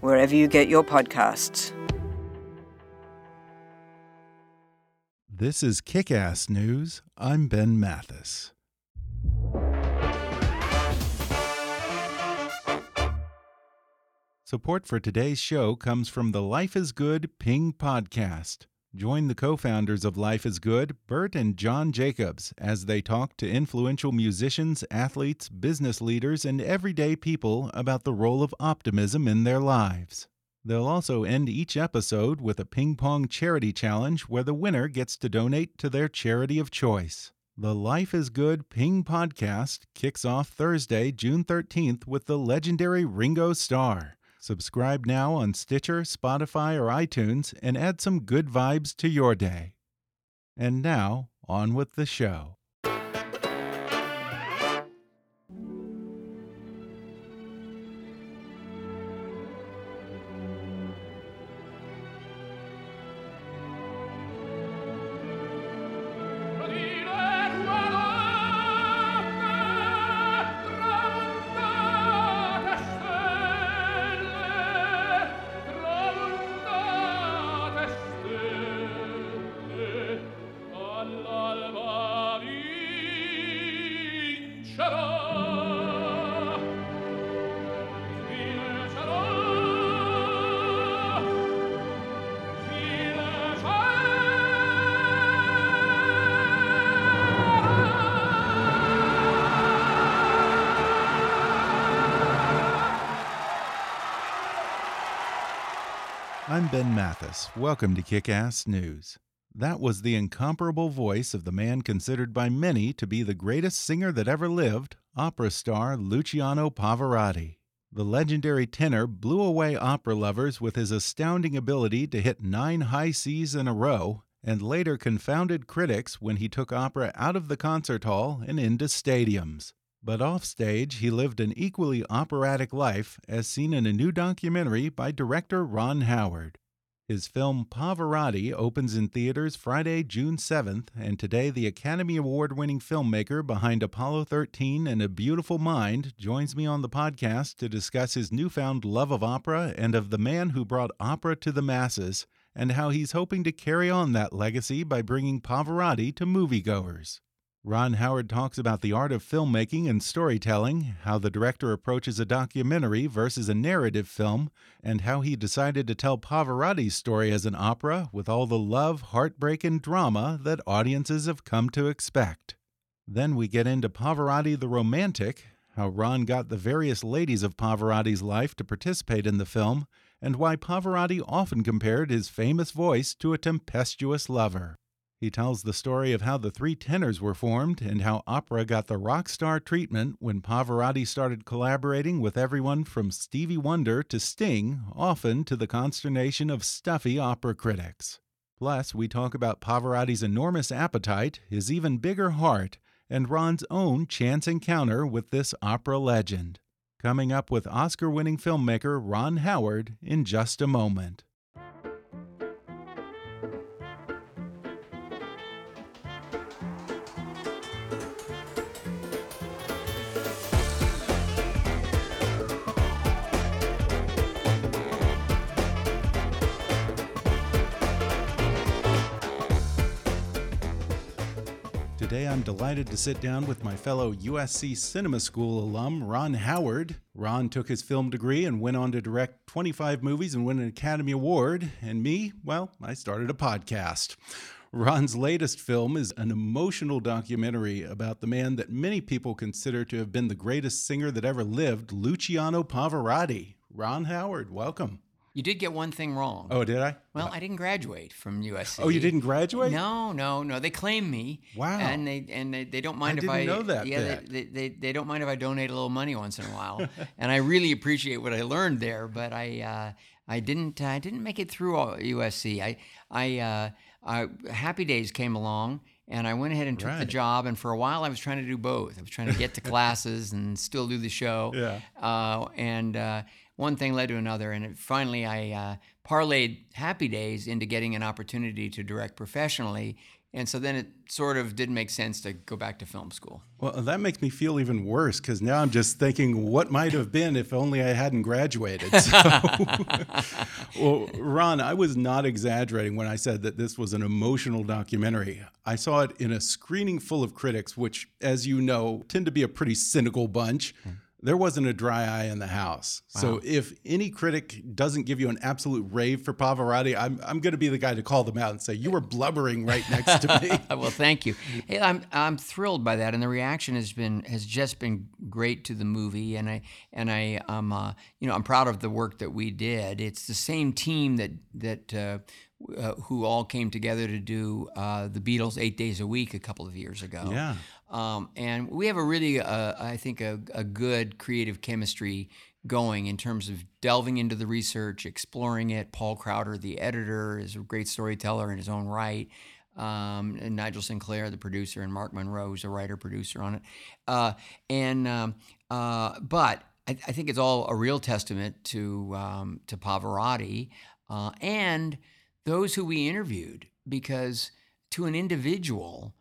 wherever you get your podcasts. This is Kick Ass News. I'm Ben Mathis. Support for today's show comes from the Life is Good Ping podcast. Join the co founders of Life is Good, Bert and John Jacobs, as they talk to influential musicians, athletes, business leaders, and everyday people about the role of optimism in their lives. They'll also end each episode with a ping pong charity challenge where the winner gets to donate to their charity of choice. The Life is Good Ping podcast kicks off Thursday, June 13th with the legendary Ringo Starr. Subscribe now on Stitcher, Spotify, or iTunes and add some good vibes to your day. And now, on with the show. I'm Ben Mathis. Welcome to Kick Ass News. That was the incomparable voice of the man considered by many to be the greatest singer that ever lived, opera star Luciano Pavarotti. The legendary tenor blew away opera lovers with his astounding ability to hit nine high Cs in a row, and later confounded critics when he took opera out of the concert hall and into stadiums. But offstage, he lived an equally operatic life, as seen in a new documentary by director Ron Howard. His film Pavarotti opens in theaters Friday, June 7th, and today the Academy Award winning filmmaker behind Apollo 13 and A Beautiful Mind joins me on the podcast to discuss his newfound love of opera and of the man who brought opera to the masses, and how he's hoping to carry on that legacy by bringing Pavarotti to moviegoers. Ron Howard talks about the art of filmmaking and storytelling, how the director approaches a documentary versus a narrative film, and how he decided to tell Pavarotti's story as an opera with all the love, heartbreak, and drama that audiences have come to expect. Then we get into Pavarotti the Romantic, how Ron got the various ladies of Pavarotti's life to participate in the film, and why Pavarotti often compared his famous voice to a tempestuous lover. He tells the story of how the three tenors were formed and how opera got the rock star treatment when Pavarotti started collaborating with everyone from Stevie Wonder to Sting, often to the consternation of stuffy opera critics. Plus, we talk about Pavarotti's enormous appetite, his even bigger heart, and Ron's own chance encounter with this opera legend. Coming up with Oscar winning filmmaker Ron Howard in just a moment. Today I'm delighted to sit down with my fellow USC Cinema School alum, Ron Howard. Ron took his film degree and went on to direct 25 movies and win an Academy Award. And me, well, I started a podcast. Ron's latest film is an emotional documentary about the man that many people consider to have been the greatest singer that ever lived, Luciano Pavarotti. Ron Howard, welcome. You did get one thing wrong. Oh, did I? Well, I didn't graduate from USC. Oh, you didn't graduate? No, no, no. They claim me. Wow. And they and they, they don't mind I if I know that Yeah, bit. they, they, they they don't mind if I donate a little money once in a while. and I really appreciate what I learned there, but I uh, I didn't I didn't make it through all USC. I I uh, I, Happy Days came along. And I went ahead and took the job, and for a while I was trying to do both. I was trying to get to classes and still do the show. Yeah. Uh, and uh, one thing led to another, and it, finally I uh, parlayed Happy Days into getting an opportunity to direct professionally. And so then it sort of didn't make sense to go back to film school. Well, that makes me feel even worse because now I'm just thinking what might have been if only I hadn't graduated. So, well, Ron, I was not exaggerating when I said that this was an emotional documentary. I saw it in a screening full of critics, which, as you know, tend to be a pretty cynical bunch. There wasn't a dry eye in the house. So if any critic doesn't give you an absolute rave for Pavarotti, I'm, I'm going to be the guy to call them out and say, You were blubbering right next to me. Well, thank you. Hey, I'm I'm thrilled by that, and the reaction has been has just been great to the movie, and I and I um uh, you know I'm proud of the work that we did. It's the same team that that. Uh, uh, who all came together to do uh, the Beatles eight days a week a couple of years ago. Yeah. Um, and we have a really, uh, I think, a, a good creative chemistry going in terms of delving into the research, exploring it. Paul Crowder, the editor, is a great storyteller in his own right. Um, and Nigel Sinclair, the producer, and Mark Monroe is a writer producer on it. Uh, and um, uh, but I, I think it's all a real testament to um, to Pavarotti uh, and those who we interviewed, because to an individual,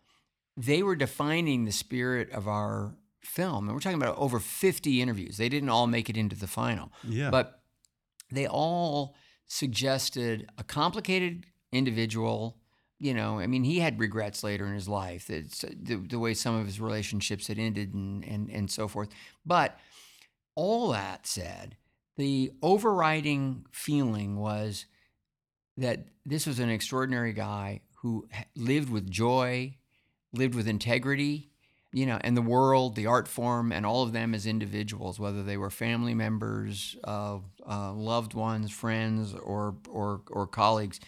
they were defining the spirit of our film. And we're talking about over 50 interviews. They didn't all make it into the final. Yeah. But they all suggested a complicated individual. You know, I mean, he had regrets later in his life, that the, the way some of his relationships had ended and, and, and so forth. But all that said, the overriding feeling was that this was an extraordinary guy who lived with joy, lived with integrity, you know, and the world, the art form, and all of them as individuals, whether they were family members, uh, uh, loved ones, friends, or or or colleagues,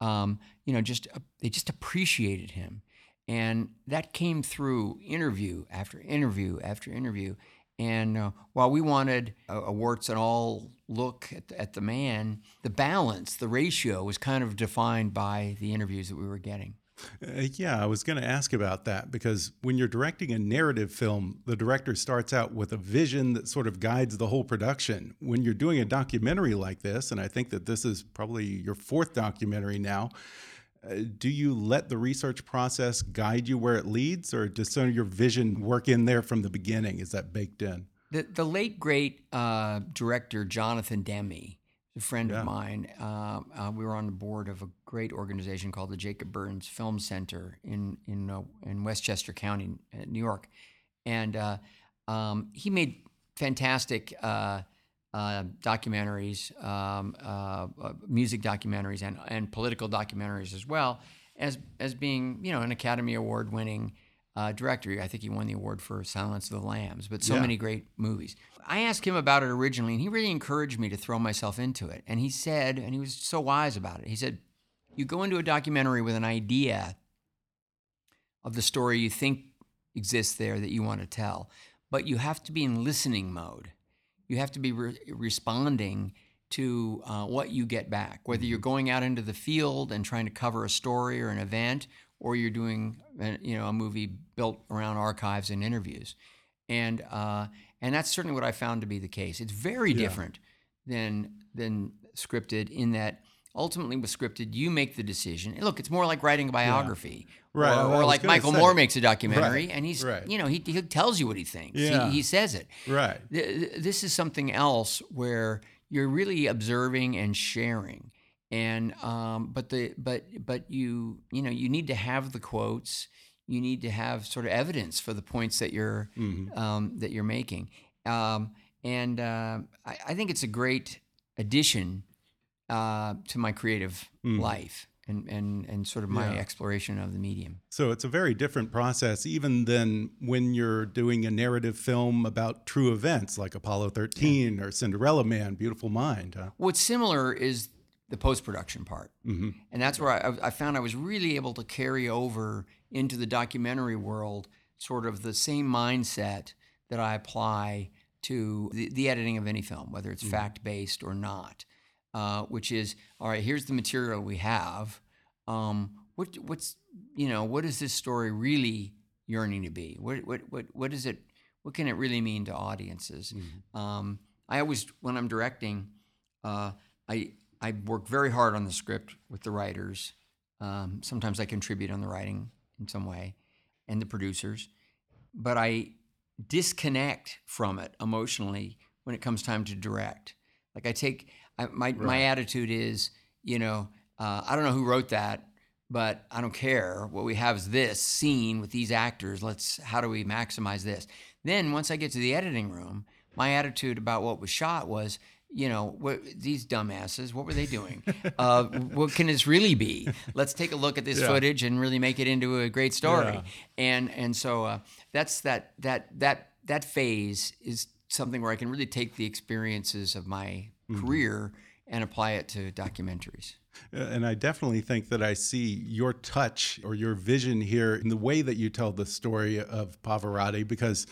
um, you know, just uh, they just appreciated him, and that came through interview after interview after interview. And uh, while we wanted a, a warts and all look at the, at the man, the balance, the ratio was kind of defined by the interviews that we were getting. Uh, yeah, I was going to ask about that because when you're directing a narrative film, the director starts out with a vision that sort of guides the whole production. When you're doing a documentary like this, and I think that this is probably your fourth documentary now, uh, do you let the research process guide you where it leads, or does some of your vision work in there from the beginning? Is that baked in? The, the late great uh, director Jonathan Demme, a friend Yeah. of mine, uh, uh, we were on the board of a great organization called the Jacob Burns Film Center in in uh, in Westchester County, uh, New York, and uh, um, he made fantastic uh, uh, documentaries, um, uh, uh, music documentaries, and and political documentaries as well as as being you know an Academy Award winning uh, director. I think he won the award for Silence of the Lambs, but so Yeah. many great movies. I asked him about it originally, and he really encouraged me to throw myself into it. And he said, and he was so wise about it. He said, "You go into a documentary with an idea of the story you think exists there that you want to tell, but you have to be in listening mode. You have to be re- responding." To uh, what you get back, whether you're going out into the field and trying to cover a story or an event, or you're doing uh, you know a movie built around archives and interviews and uh, and that's certainly what I found to be the case. It's very Yeah. different than than scripted in that ultimately with scripted you make the decision. Look, it's more like writing a biography, Right, Or, or like Michael say. Moore makes a documentary, Right, and he's right. you know he, he tells you what he thinks. Yeah. He, he says it. Right. Th- th- This is something else where you're really observing and sharing. And um, but the but but you you know you need to have the quotes. you need to have sort of evidence for the points that you're Mhm. um, that you're making. Um, and uh, I, I think it's a great addition uh, to my creative Mhm. life and, and, and sort of my Yeah. exploration of the medium. So it's a very different process, even than when you're doing a narrative film about true events like Apollo 13 or Cinderella Man, Beautiful Mind. Huh? What's similar is the post production part. hmm And that's where I, I found I was really able to carry over into the documentary world sort of the same mindset that I apply to the, the editing of any film, whether it's fact based or not, uh, which is all right. Here's the material we have. Um, what what's you know what is this story really yearning to be? What what what what is it? What can it really mean to audiences? Um, I always when I'm directing, uh, I I work very hard on the script with the writers. Um, sometimes I contribute on the writing in some way, and the producers, but I disconnect from it emotionally when it comes time to direct. Like I take I, my my attitude is, you know, uh, I don't know who wrote that, but I don't care. What we have is this scene with these actors. Let's how do we maximize this? Then once I get to the editing room, my attitude about what was shot was, you know, what, these dumbasses, what were they doing? uh, what can this really be? Let's take a look at this Yeah. footage and really make it into a great story. Yeah. And and so uh, that's that that that that phase is something where I can really take the experiences of my Mm-hmm. career and apply it to documentaries. Uh, And I definitely think that I see your touch or your vision here in the way that you tell the story of Pavarotti because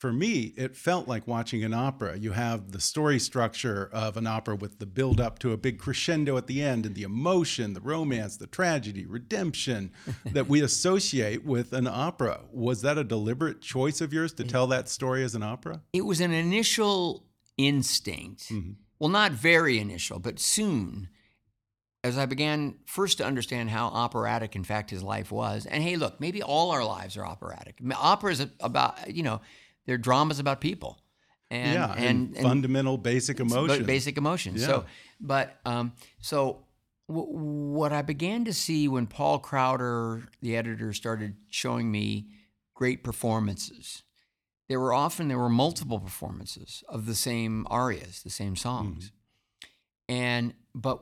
for me, it felt like watching an opera. You have the story structure of an opera with the build up to a big crescendo at the end and the emotion, the romance, the tragedy, redemption that we associate with an opera. Was that a deliberate choice of yours to tell that story as an opera? It was an initial instinct. Mm-hmm. Well, not very initial, but soon, as I began first to understand how operatic, in fact, his life was. And hey, look, maybe all our lives are operatic. Opera is about, you know, they're dramas about people. And, yeah, and, fundamental basic emotions. basic emotions. Yeah. So, but um, so w- what I began to see when Paul Crowder, the editor, started showing me great performances, there were often there were multiple performances of the same arias, the same songs, and but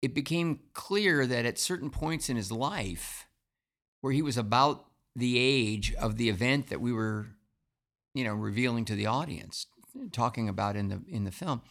it became clear that at certain points in his life, where he was about the age of the event that we were you know revealing to the audience talking about in the in the film.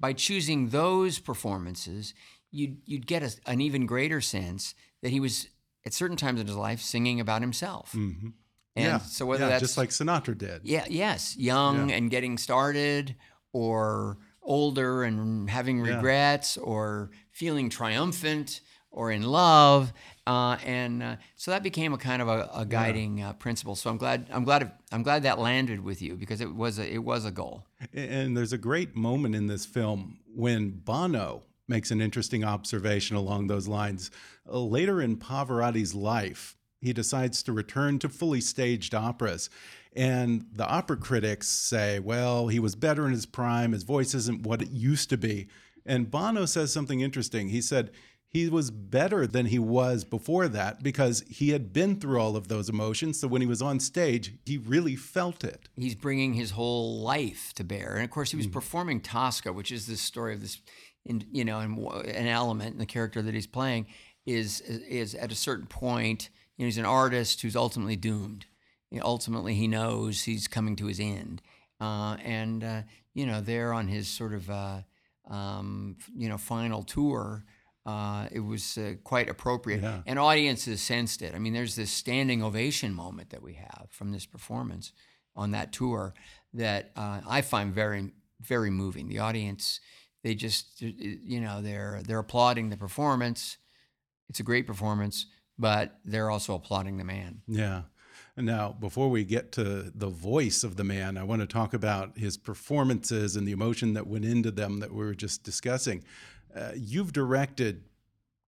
By choosing those performances you'd you'd get a, an even greater sense that he was at certain times in his life singing about himself. Hmm and yeah, so whether yeah, that's just like Sinatra did. yeah yes young Yeah. and getting started or older and having regrets or feeling triumphant or in love uh, and uh, so that became a kind of a, a guiding uh, principle so i'm glad i'm glad i'm glad that landed with you because it was a, it was a goal And there's a great moment in this film when Bono makes an interesting observation along those lines. Uh, later in Pavarotti's life, he decides to return to fully staged operas. And the opera critics say, well, he was better in his prime. His voice isn't what it used to be. And Bono says something interesting. He said, he was better than he was before that because he had been through all of those emotions. So when he was on stage, he really felt it. he's bringing his whole life to bear. And of course, he was performing Tosca, which is this story of this, in, you know, and an element in the character that he's playing is is at a certain point, you know, he's an artist who's ultimately doomed. You know, ultimately, he knows he's coming to his end, uh, and uh, you know, there on his sort of, uh, um, you know, final tour. Uh, it was uh, quite appropriate, Yeah. and audiences sensed it. I mean, there's this standing ovation moment that we have from this performance on that tour that uh, I find very, very moving. The audience, they just, you know, they're they're applauding the performance. It's a great performance, but they're also applauding the man. Yeah. Now, before we get to the voice of the man, I want to talk about his performances and the emotion that went into them that we were just discussing. Uh, you've directed,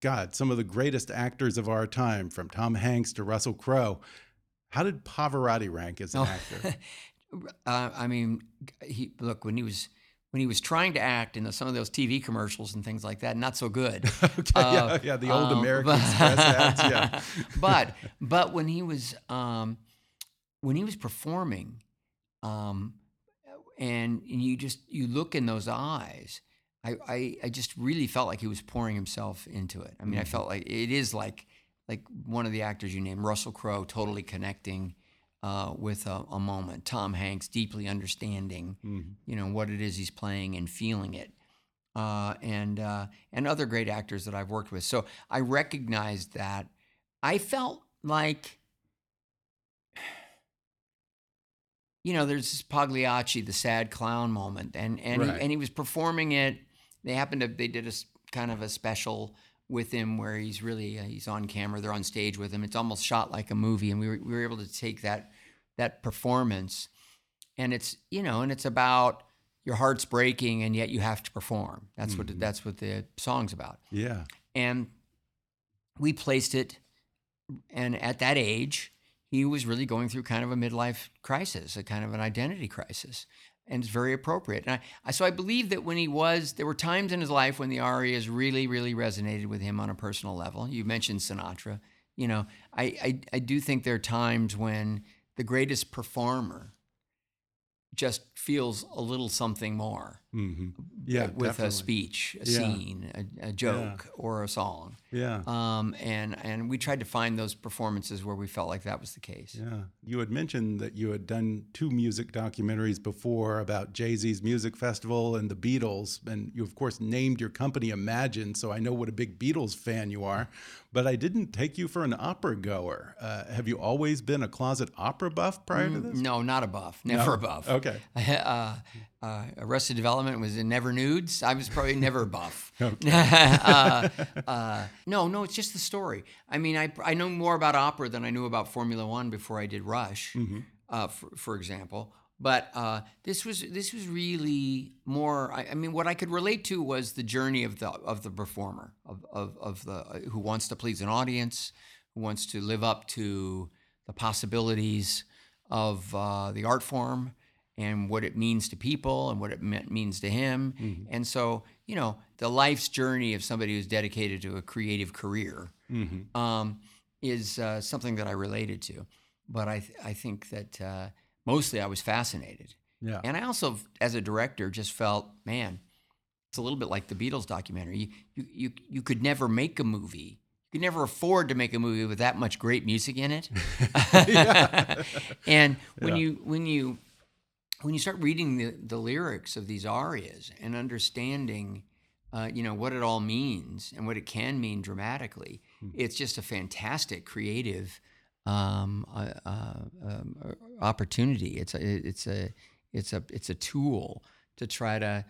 God, some of the greatest actors of our time, from Tom Hanks to Russell Crowe. How did Pavarotti rank as an Oh. actor? uh, I mean, he look when he was when he was trying to act in some of those TV commercials and things like that, not so good. okay, uh, yeah, yeah, the old um, American Express ads, yeah. but but when he was um, when he was performing, um, and you just you look in those eyes, I, I, I just really felt like he was pouring himself into it. I mean, mm-hmm. I felt like it is like like one of the actors you named, Russell Crowe, totally connecting uh, with a, a, moment. Tom Hanks deeply understanding, mm-hmm. you know, what it is he's playing and feeling it, uh, and uh, and other great actors that I've worked with. So I recognized that. I felt like, you know, there's this Pagliacci, the sad clown moment, and and right. he, and he was performing it. They happened to they did a kind of a special with him where he's really uh, he's on camera they're on stage with him. It's almost shot like a movie and we were, we were able to take that that performance. And it's you know and it's about your heart's breaking and yet you have to perform. That's mm-hmm. what that's what the song's about. Yeah. And we placed it and at that age he was really going through kind of a midlife crisis a kind of an identity crisis and it's very appropriate. And I, so i believe that when he was there were times in his life when the arias really really resonated with him on a personal level. You mentioned sinatra. You know i i, I do think there are times when the greatest performer just feels a little something more. Mm-hmm. Yeah, with definitely. a speech, a yeah. scene, a, a joke, yeah. or a song. Yeah. Um, and and we tried to find those performances where we felt like that was the case. Yeah. You had mentioned that you had done two music documentaries before about Jay Z's music festival and the Beatles, and you of course named your company Imagine, so I know what a big Beatles fan you are. But I didn't take you for an opera goer. Uh, have you always been a closet opera buff prior mm, to this? No, not a buff. Never no? a buff. Okay. Uh, uh, Arrested Development was in Never Nudes. I was probably never buff. uh, uh, no, no, it's just the story. I mean, I, I know more about opera than I knew about Formula One before I did Rush, mm-hmm. Uh, for, for example. But uh, this was this was really more. I, I, mean, what I could relate to was the journey of the of the performer of of, of the uh, who wants to please an audience, who wants to live up to the possibilities of the art form and what it means to people and what it means to him. Mm-hmm. And so, you know, the life's journey of somebody who's dedicated to a creative career mm-hmm. um, is uh, something that I related to. But I, th- I think that uh, mostly I was fascinated. Yeah. And I also, as a director, just felt, man, it's a little bit like the Beatles documentary. You, you, you, you could never make a movie you could never afford to make a movie with that much great music in it. and when yeah. you when you when you start reading the, the lyrics of these arias and understanding, uh, you know, what it all means and what it can mean dramatically, mm-hmm. it's just a fantastic creative um, uh, uh, um, opportunity. It's a, it's a, it's a, it's a tool to try to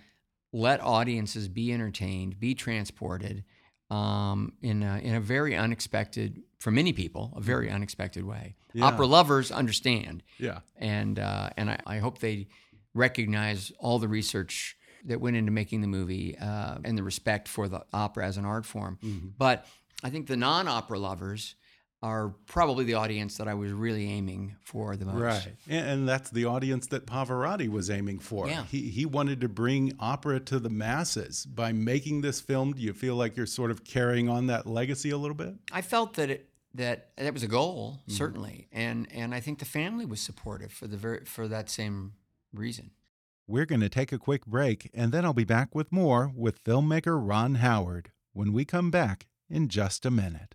let audiences be entertained, be transported um, in a, in a very unexpected for many people, a very mm-hmm. unexpected way. Yeah. Opera lovers understand. Yeah. And uh, and I, I, hope they recognize all the research that went into making the movie uh, and the respect for the opera as an art form. Mm-hmm. But I think the non-opera lovers are probably the audience that I was really aiming for the most. Right. And, that's the audience that Pavarotti was aiming for. Yeah. He, he wanted to bring opera to the masses. By making this film, do you feel like you're sort of carrying on that legacy a little bit? I felt that it, that that was a goal mm-hmm. certainly, and and I think the family was supportive for the very for that same reason. We're going to take a quick break, and then I'll be back with more with filmmaker Ron Howard when we come back in just a minute.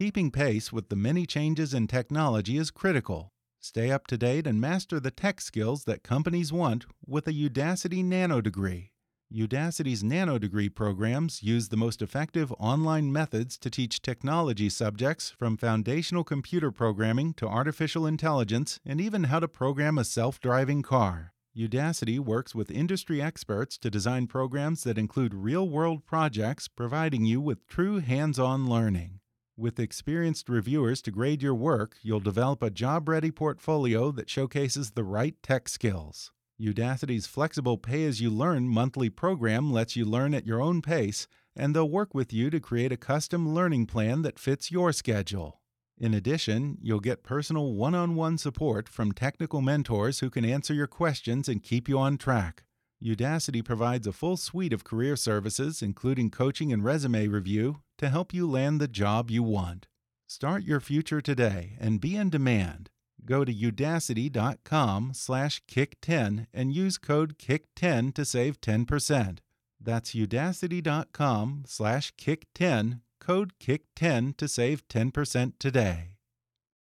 Keeping pace with the many changes in technology is critical. Stay up to date and master the tech skills that companies want with a Udacity Nano degree. Udacity's nano degree programs use the most effective online methods to teach technology subjects from foundational computer programming to artificial intelligence and even how to program a self driving car. Udacity works with industry experts to design programs that include real world projects, providing you with true hands on learning. With experienced reviewers to grade your work, you'll develop a job ready portfolio that showcases the right tech skills. Udacity's flexible pay as you learn monthly program lets you learn at your own pace, and they'll work with you to create a custom learning plan that fits your schedule. In addition, you'll get personal one on one support from technical mentors who can answer your questions and keep you on track. Udacity provides a full suite of career services, including coaching and resume review, to help you land the job you want. Start your future today and be in demand. Go to udacity.com slash kick10 and use code KICK10 to save 10%. That's udacity.com slash kick10 code KICK10 to save 10% today.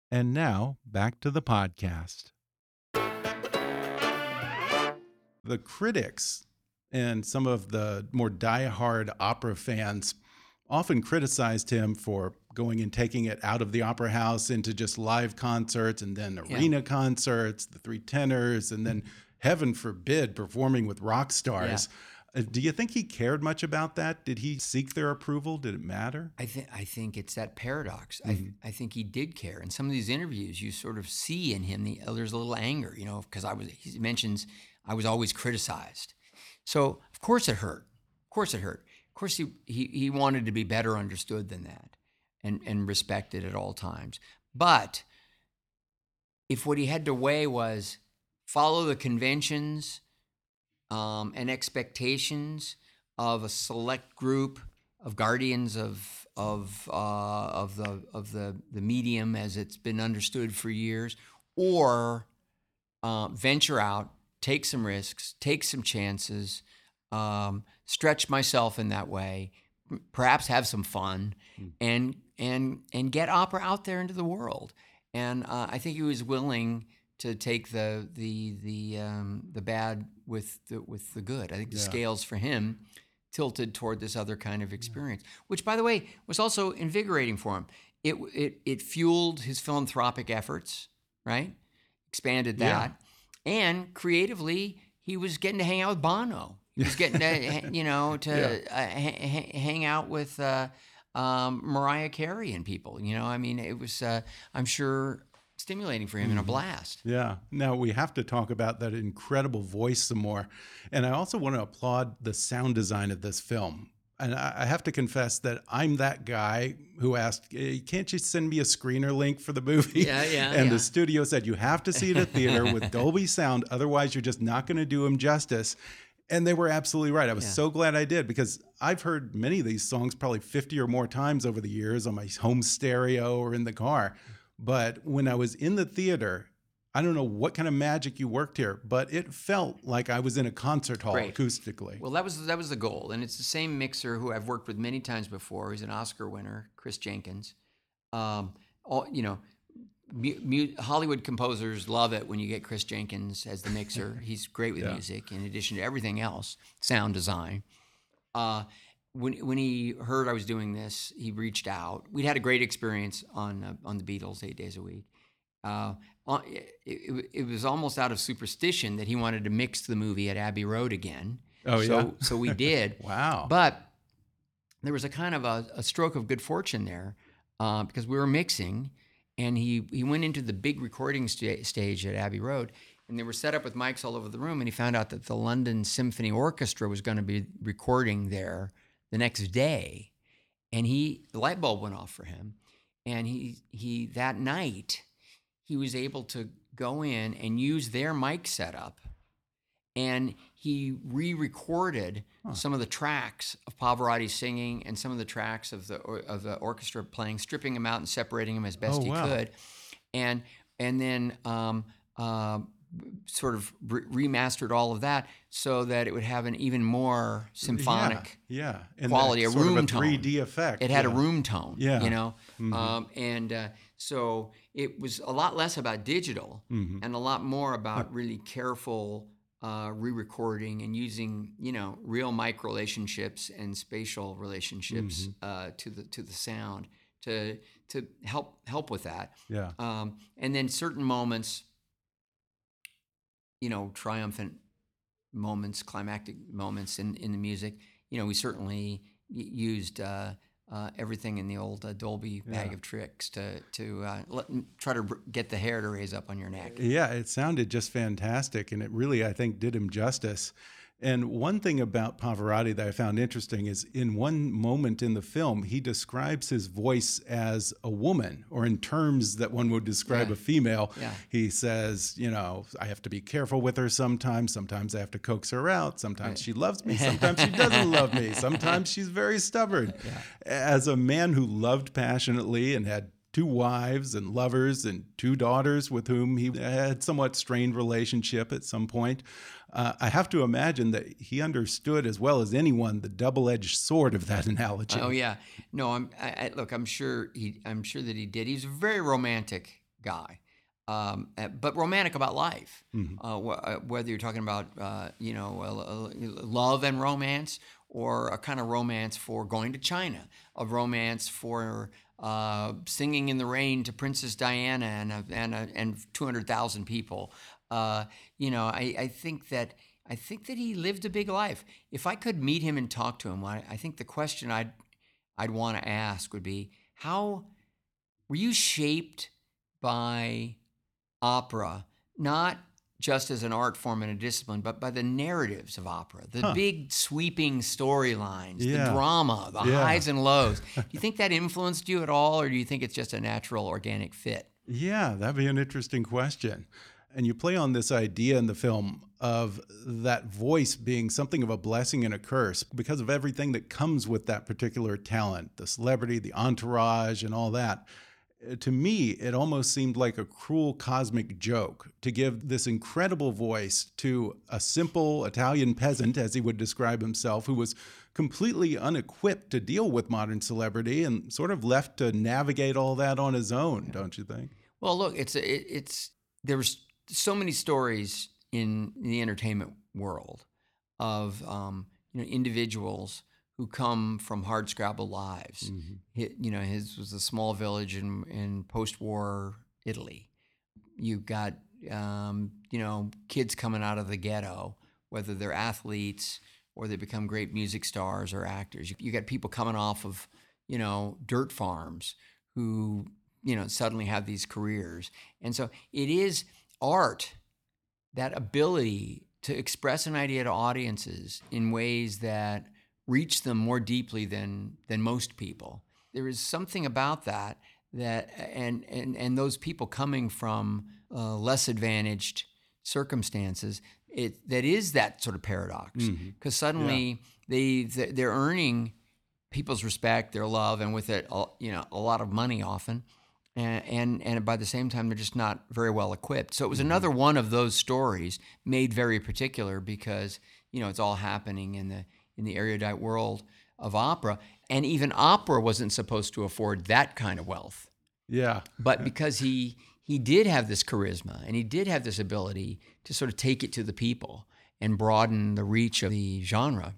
And now, back to the podcast. The critics and some of the more die-hard opera fans often criticized him for going and taking it out of the opera house into just live concerts and then arena yeah. concerts, the three tenors, and then heaven forbid performing with rock stars. Yeah. Uh, do you think he cared much about that? Did he seek their approval? Did it matter? I think I think it's that paradox. Mm -hmm. I, mm-hmm. I think he did care. In some of these interviews, you sort of see in him the oh, there's a little anger, you know, because I was he mentions I was always criticized. So of course it hurt. Of course it hurt. Of course he he, he wanted to be better understood than that, and and respected at all times. But if what he had to weigh was follow the conventions um, and expectations of a select group of guardians of of uh, of the of the the medium as it's been understood for years, or uh, venture out, take some risks, take some chances, um, stretch myself in that way, perhaps have some fun, mm. and and and get opera out there into the world. And uh, I think he was willing to take the the the um, the bad with the with the good. I think the yeah. scales for him tilted toward this other kind of experience, yeah. which, by the way, was also invigorating for him. It it it fueled his philanthropic efforts, right? Expanded that. And creatively, he was getting to hang out with Bono. He was getting to you know to uh, ha- hang out with. Uh, um, Mariah Carey and people, you know, I mean, it was, uh, I'm sure stimulating for him mm. and a mm-hmm. blast. Yeah. Now we have to talk about that incredible voice some more. And I also want to applaud the sound design of this film. And I have to confess that I'm that guy who asked, hey, "Can't you send me a screener link for the movie?" Yeah, yeah. And yeah. the studio said you have to see it at theater with Dolby sound, otherwise you're just not going to do him justice. And they were absolutely right. I was yeah. so glad I did because I've heard many of these songs probably 50 or more times over the years on my home stereo or in the car. But when I was in the theater, I don't know what kind of magic you worked here, but it felt like I was in a concert hall acoustically. Well, that was that was the goal, and it's the same mixer who I've worked with many times before. He's an Oscar winner, Chris Jenkins. Um, all you know, Hollywood composers love it when you get Chris Jenkins as the mixer. He's great with yeah. music, in addition to everything else, sound design. Uh, when when he heard I was doing this, he reached out. We'd had a great experience on uh, on the Beatles eight days a week. Uh, it, it, it, was almost out of superstition that he wanted to mix the movie at Abbey Road again. Oh so, yeah. so we did. wow. But there was a kind of a, a stroke of good fortune there uh, because we were mixing, and he he went into the big recording st- stage at Abbey Road. And they were set up with mics all over the room, and he found out that the London Symphony Orchestra was going to be recording there the next day, and he the light bulb went off for him, and he he that night he was able to go in and use their mic setup, and he re-recorded huh. some of the tracks of Pavarotti singing and some of the tracks of the of the orchestra playing, stripping them out and separating them as best oh, he wow. could, and and then um, uh, sort of re- remastered all of that so that it would have an even more symphonic yeah, yeah. quality, a room of a tone. 3D effect. It had yeah. a room tone, yeah. you know, mm-hmm. um, and uh, so it was a lot less about digital mm-hmm. and a lot more about really careful uh, re-recording and using, you know, real mic relationships and spatial relationships mm-hmm. uh, to the to the sound to to help help with that. Yeah. Um, and then certain moments you know, triumphant moments, climactic moments in, in the music. You know, we certainly used uh, uh, everything in the old uh, Dolby bag yeah. of tricks to to uh, let, try to get the hair to raise up on your neck. Yeah, it sounded just fantastic, and it really, I think, did him justice. And one thing about Pavarotti that I found interesting is in one moment in the film, he describes his voice as a woman, or in terms that one would describe Yeah. a female. Yeah. He says, you know, I have to be careful with her sometimes. Sometimes I have to coax her out. Sometimes she loves me. Sometimes she doesn't love me. Sometimes she's very stubborn. As a man who loved passionately and had two wives and lovers and two daughters with whom he had somewhat strained relationship at some point. Uh, I have to imagine that he understood as well as anyone the double-edged sword of that analogy. Oh yeah, no, I'm. I, I, look, I'm sure he. I'm sure that he did. He's a very romantic guy, um, uh, but romantic about life. Uh, wh- uh, whether you're talking about uh, you know love and romance, or a kind of romance for going to China, a romance for uh, singing in the rain to Princess Diana and a, and a, and two hundred thousand people. Uh, you know, I, I think that I think that he lived a big life. If I could meet him and talk to him, I, I think the question I'd I'd want to ask would be how were you shaped by opera, not just as an art form and a discipline, but by the narratives of opera, the Huh. big sweeping storylines, Yeah. the drama, the Yeah. highs and lows. do you think that influenced you at all, or do you think it's just a natural, organic fit? Yeah, that'd be an interesting question. And you play on this idea in the film of that voice being something of a blessing and a curse because of everything that comes with that particular talent the celebrity, the entourage, and all that. Uh, To me, it almost seemed like a cruel cosmic joke to give this incredible voice to a simple Italian peasant, as he would describe himself, who was completely unequipped to deal with modern celebrity and sort of left to navigate all that on his own, don't you think? Well, look it's it's there was so many stories in the entertainment world of um, you know individuals who come from hard scrabble lives. Hi- you know, his was a small village in in post-war Italy. You've got um, you know kids coming out of the ghetto, whether they're athletes or they become great music stars or actors. You, you got people coming off of you know dirt farms who you know suddenly have these careers, and so it is art that ability to express an idea to audiences in ways that reach them more deeply than than most people. There is something about that that and and and those people coming from uh, less advantaged circumstances, it that is that sort of paradox because suddenly they they're earning people's respect, their love, and with it, you know, a lot of money often. And, and and by the same time, they're just not very well equipped. So it was another one of those stories made very particular because you know it's all happening in the in the erudite world of opera, and even opera wasn't supposed to afford that kind of wealth Yeah. but because he he did have this charisma and he did have this ability to sort of take it to the people and broaden the reach of the genre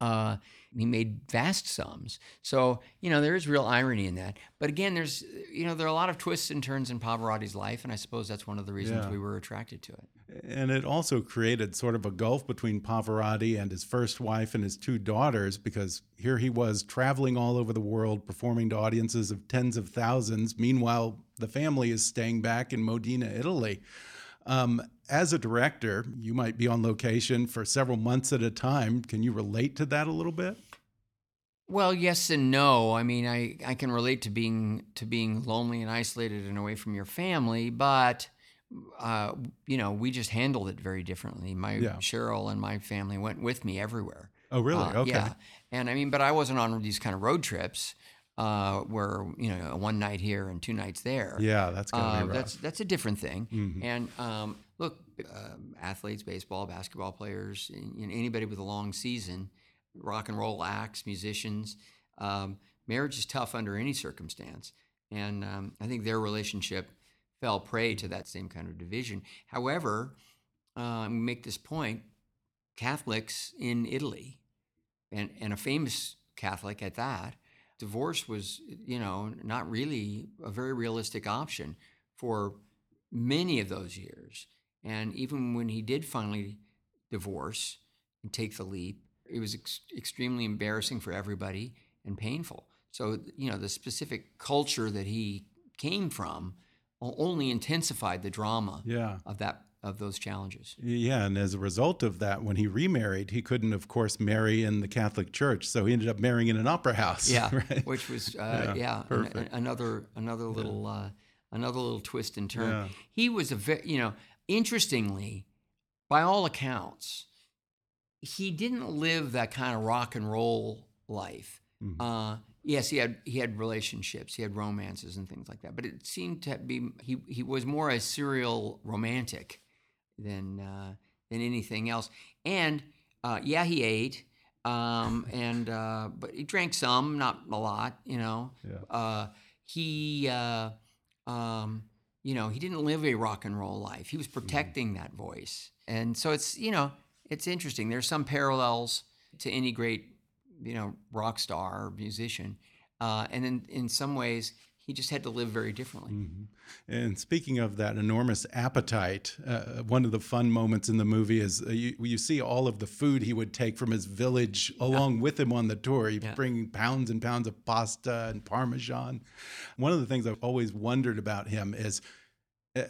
uh, he made vast sums so you know there is real irony in that but again there's you know there are a lot of twists and turns in pavarotti's life and i suppose that's one of the reasons Yeah. we were attracted to it And it also created sort of a gulf between Pavarotti and his first wife and his two daughters because here he was traveling all over the world performing to audiences of tens of thousands. Meanwhile, the family is staying back in Modena, Italy. Um, as a director, you might be on location for several months at a time. Can you relate to that a little bit? Well, yes and no. I mean, I, I can relate to being to being lonely and isolated and away from your family, but uh, you know, we just handled it very differently. My Yeah. Cheryl and my family went with me everywhere. Oh, really? Uh, okay. Yeah, and I mean, but I wasn't on these kind of road trips uh, where you know one night here and two nights there. Yeah, that's Uh, that's that's a different thing. Mhm. And um, look, um athletes, baseball, basketball players, you know, anybody with a long season, rock and roll acts, musicians, um, marriage is tough under any circumstance. And um, I think their relationship fell prey to that same kind of division. However, uh, make this point: Catholics in Italy, and and a famous Catholic at that, divorce was, you know, not really a very realistic option for many of those years. And even when he did finally divorce and take the leap, it was ex- extremely embarrassing for everybody and painful. So, you know, the specific culture that he came from only intensified the drama yeah. of that of those challenges. Yeah, and as a result of that, when he remarried, he couldn't, of course, marry in the Catholic Church, so he ended up marrying in an opera house. Yeah, right? which was uh, yeah, Yeah, an- another another little uh, another little twist and turn. Yeah. He was a very you know interestingly, by all accounts, he didn't live that kind of rock and roll life. Mhm. Uh, yes, he had he had relationships, he had romances and things like that. But it seemed to be he he was more a serial romantic than uh, than anything else. And uh, yeah, he ate, um, and uh, but he drank some, not a lot. You know, Yeah. uh, he uh, um, you know he didn't live a rock and roll life. He was protecting that voice, and so it's you know it's interesting. There's some parallels to any great you know rock star or musician, uh, and in in some ways he just had to live very differently. Mhm. And speaking of that enormous appetite, uh, one of the fun moments in the movie is uh, you, you see all of the food he would take from his village along with him on the tour. He'd Yeah. bring pounds and pounds of pasta and parmesan. One of the things I've always wondered about him is. Uh,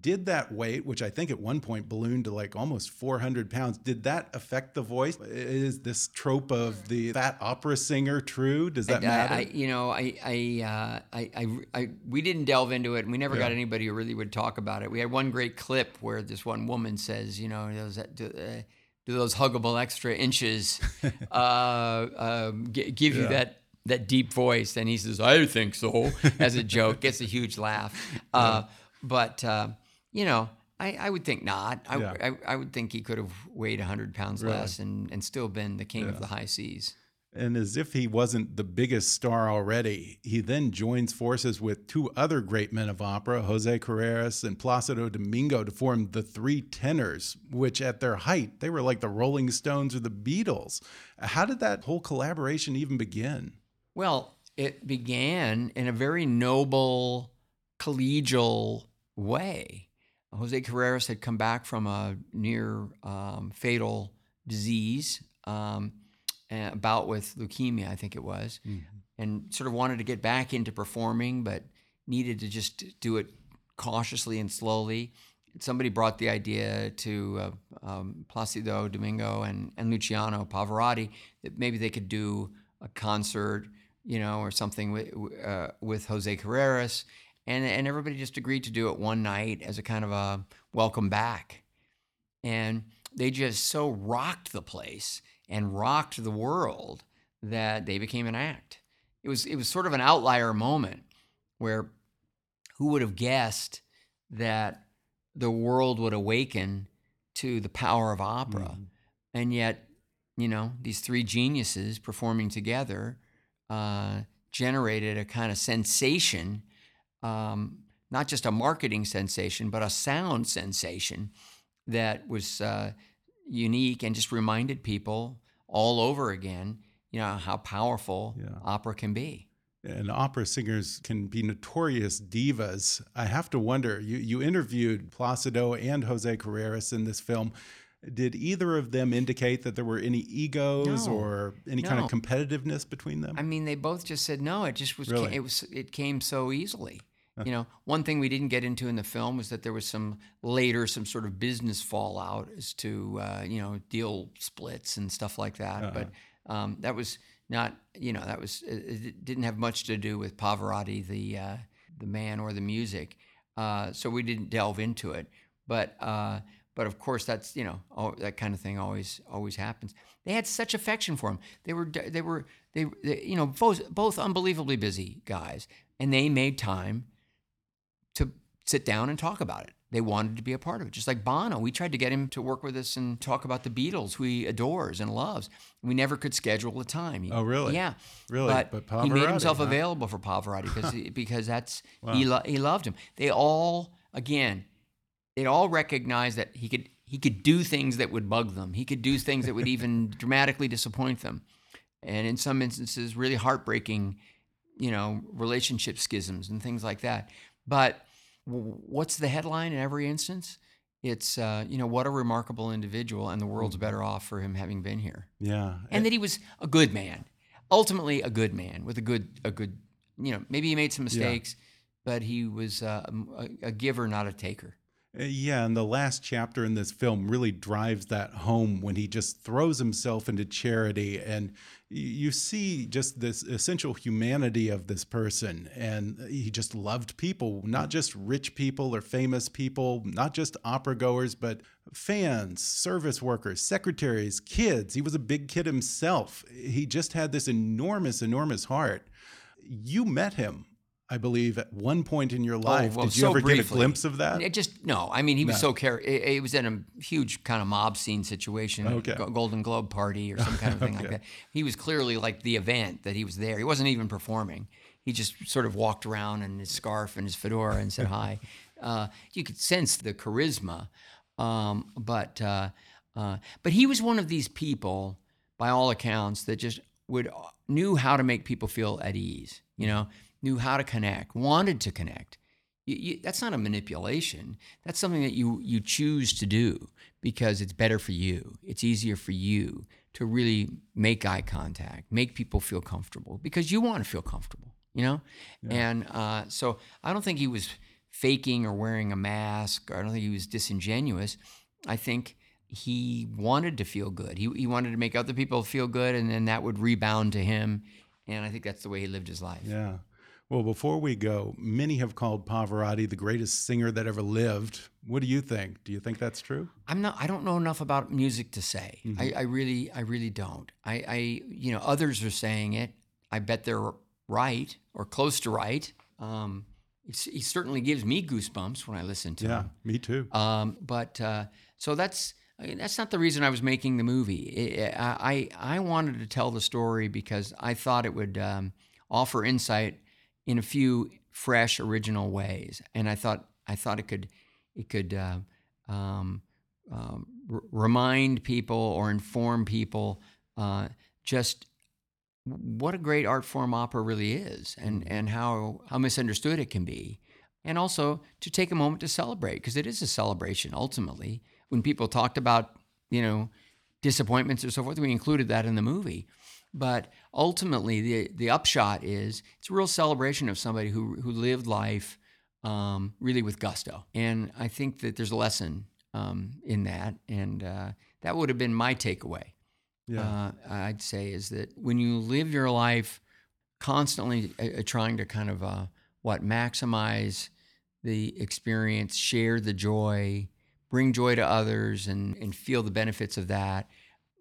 did that weight, which I think at one point ballooned to like almost 400 pounds, did that affect the voice? Is this trope of the fat opera singer true? Does that I- matter? I, you know, I, I, uh, I, I, I, we didn't delve into it, and we never got anybody who really would talk about it. We had one great clip where this one woman says, you know, those, uh, do those huggable extra inches uh, um, gi- give you that that deep voice? And he says, I think so, as a joke. Gets a huge laugh. Uh, But uh, you know. I, I would think not. I, Yeah. I, I would think he could have weighed 100 pounds Really? less and, and still been the king of the high Cs. And as if he wasn't the biggest star already, he then joins forces with two other great men of opera, Jose Carreras and Placido Domingo, to form the Three Tenors, which at their height, they were like the Rolling Stones or the Beatles. How did that whole collaboration even begin? Well, it began in a very noble, collegial way. Jose Carreras had come back from a near um, fatal disease, um, a bout with leukemia, I think it was, and sort of wanted to get back into performing, but needed to just do it cautiously and slowly. Somebody brought the idea to uh, um, Placido Domingo and, and Luciano Pavarotti that maybe they could do a concert, you know, or something with, uh, with Jose Carreras. And, and everybody just agreed to do it one night as a kind of a welcome back. And they just so rocked the place and rocked the world that they became an act. It was, it was sort of an outlier moment where who would have guessed that the world would awaken to the power of opera? And yet, you know, these three geniuses performing together uh, generated a kind of sensation, um, not just a marketing sensation, but a sound sensation that was uh, unique and just reminded people all over again, you know, how powerful Yeah. opera can be. and opera singers can be notorious divas. I have to wonder. You you interviewed Placido and Jose Carreras in this film. Did either of them indicate that there were any egos No. or any kind of competitiveness between them? I mean, they both just said no. It just was. Really? It was. It came so easily. You know, one thing we didn't get into in the film was that there was some later some sort of business fallout as to uh, you know deal splits and stuff like that. But um, that was not. You know, that was it, it didn't have much to do with Pavarotti, the uh, the man or the music. Uh, so we didn't delve into it. But uh, but of course, that's you know al- that kind of thing always always happens. They had such affection for him. They were they were they, they you know both both unbelievably busy guys, and they made time to sit down and talk about it. They wanted to be a part of it, just like Bono. We tried to get him to work with us and talk about the Beatles, who he adores and loves. We never could schedule a time. Oh, really? Yeah, Really? But, But he made himself huh? available for Pavarotti because because that's he lo- he loved him. They all again, they all recognized that he could he could do things that would bug them. He could do things that would even dramatically disappoint them, and in some instances, really heartbreaking, you know, relationship schisms and things like that. But what's the headline in every instance? It's uh, you know what a remarkable individual, and the world's better off for him having been here, yeah. and that he was a good man, ultimately a good man with a good a good you know maybe he made some mistakes, but he was uh, a, a giver, not a taker. Uh, yeah, and the last chapter in this film really drives that home when he just throws himself into charity and you see just this essential humanity of this person. And he just loved people not just rich people or famous people not just opera goers but fans service workers secretaries kids. He was a big kid himself. He just had this enormous enormous heart. You met him I believe, at one point in your life. Oh, well, Did you so ever briefly. get a glimpse of that? It just no. I mean, he was No. so care. It, it was in a huge kind of mob scene situation, Okay. Golden Globe party or some kind of thing like that. He was clearly like the event that he was there. He wasn't even performing. He just sort of walked around in his scarf and his fedora and said hi. Uh, you could sense the charisma, um, but uh, uh, but he was one of these people, by all accounts, that just would knew how to make people feel at ease. You know, knew how to connect, wanted to connect. You, you, that's not a manipulation. That's something that you you choose to do because it's better for you. It's easier for you to really make eye contact, make people feel comfortable because you want to feel comfortable. You know, and uh, so I don't think he was faking or wearing a mask. Or I don't think he was disingenuous. I think he wanted to feel good. He, he wanted to make other people feel good, and then that would rebound to him. And I think that's the way he lived his life. Yeah. Well, before we go, many have called Pavarotti the greatest singer that ever lived. What do you think? Do you think that's true? I'm not. I don't know enough about music to say. I, I really, I really don't. I, I, you know, others are saying it. I bet they're right or close to right. Um, he certainly gives me goosebumps when I listen to Yeah, him. me too. Um, but uh, so that's I mean, that's not the reason I was making the movie. I, I I wanted to tell the story because I thought it would um, offer insight in a few fresh, original ways, and I thought I thought it could it could uh, um, um, r- remind people or inform people uh, just what a great art form opera really is, and and how how misunderstood it can be. And also to take a moment to celebrate because it is a celebration ultimately. When people talked about you know disappointments or so forth we included that in the movie but ultimately the the upshot is it's a real celebration of somebody who who lived life um, really with gusto and i think that there's a lesson um, in that and uh, that would have been my takeaway Yeah. uh, I'd say is that when you live your life constantly uh, uh, trying to kind of uh, what maximize the experience, share the joy, bring joy to others, and and feel the benefits of that.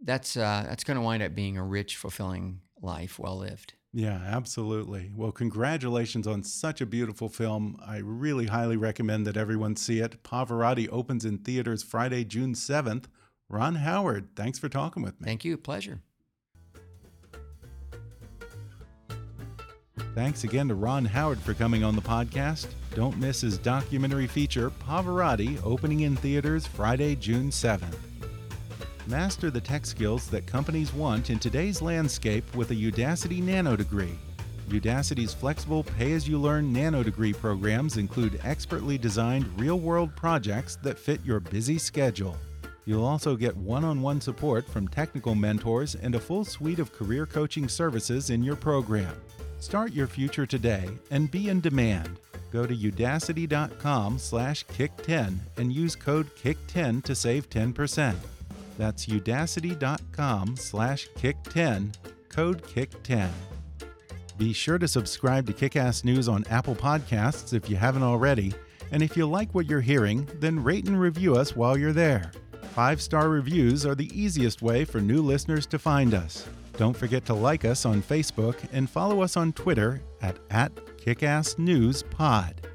That's uh, that's going to wind up being a rich, fulfilling life, well lived. Yeah, absolutely. Well, congratulations on such a beautiful film. I really highly recommend that everyone see it. Pavarotti opens in theaters Friday, June 7th. Ron Howard, thanks for talking with me. Thank you, pleasure. Thanks again to Ron Howard for coming on the podcast. Don't miss his documentary feature, Pavarotti, opening in theaters Friday, June 7th. Master the tech skills that companies want in today's landscape with a Udacity Nano degree. Udacity's flexible pay as you learn nano degree programs include expertly designed real world projects that fit your busy schedule. You'll also get one on one support from technical mentors and a full suite of career coaching services in your program. Start your future today and be in demand. Go to udacity.com slash kick10 and use code kick10 to save 10%. That's udacity.com slash kick10, code kick10. Be sure to subscribe to Kickass News on Apple Podcasts if you haven't already. And if you like what you're hearing, then rate and review us while you're there. Five star reviews are the easiest way for new listeners to find us. Don't forget to like us on Facebook and follow us on Twitter at, at KickassNewsPod.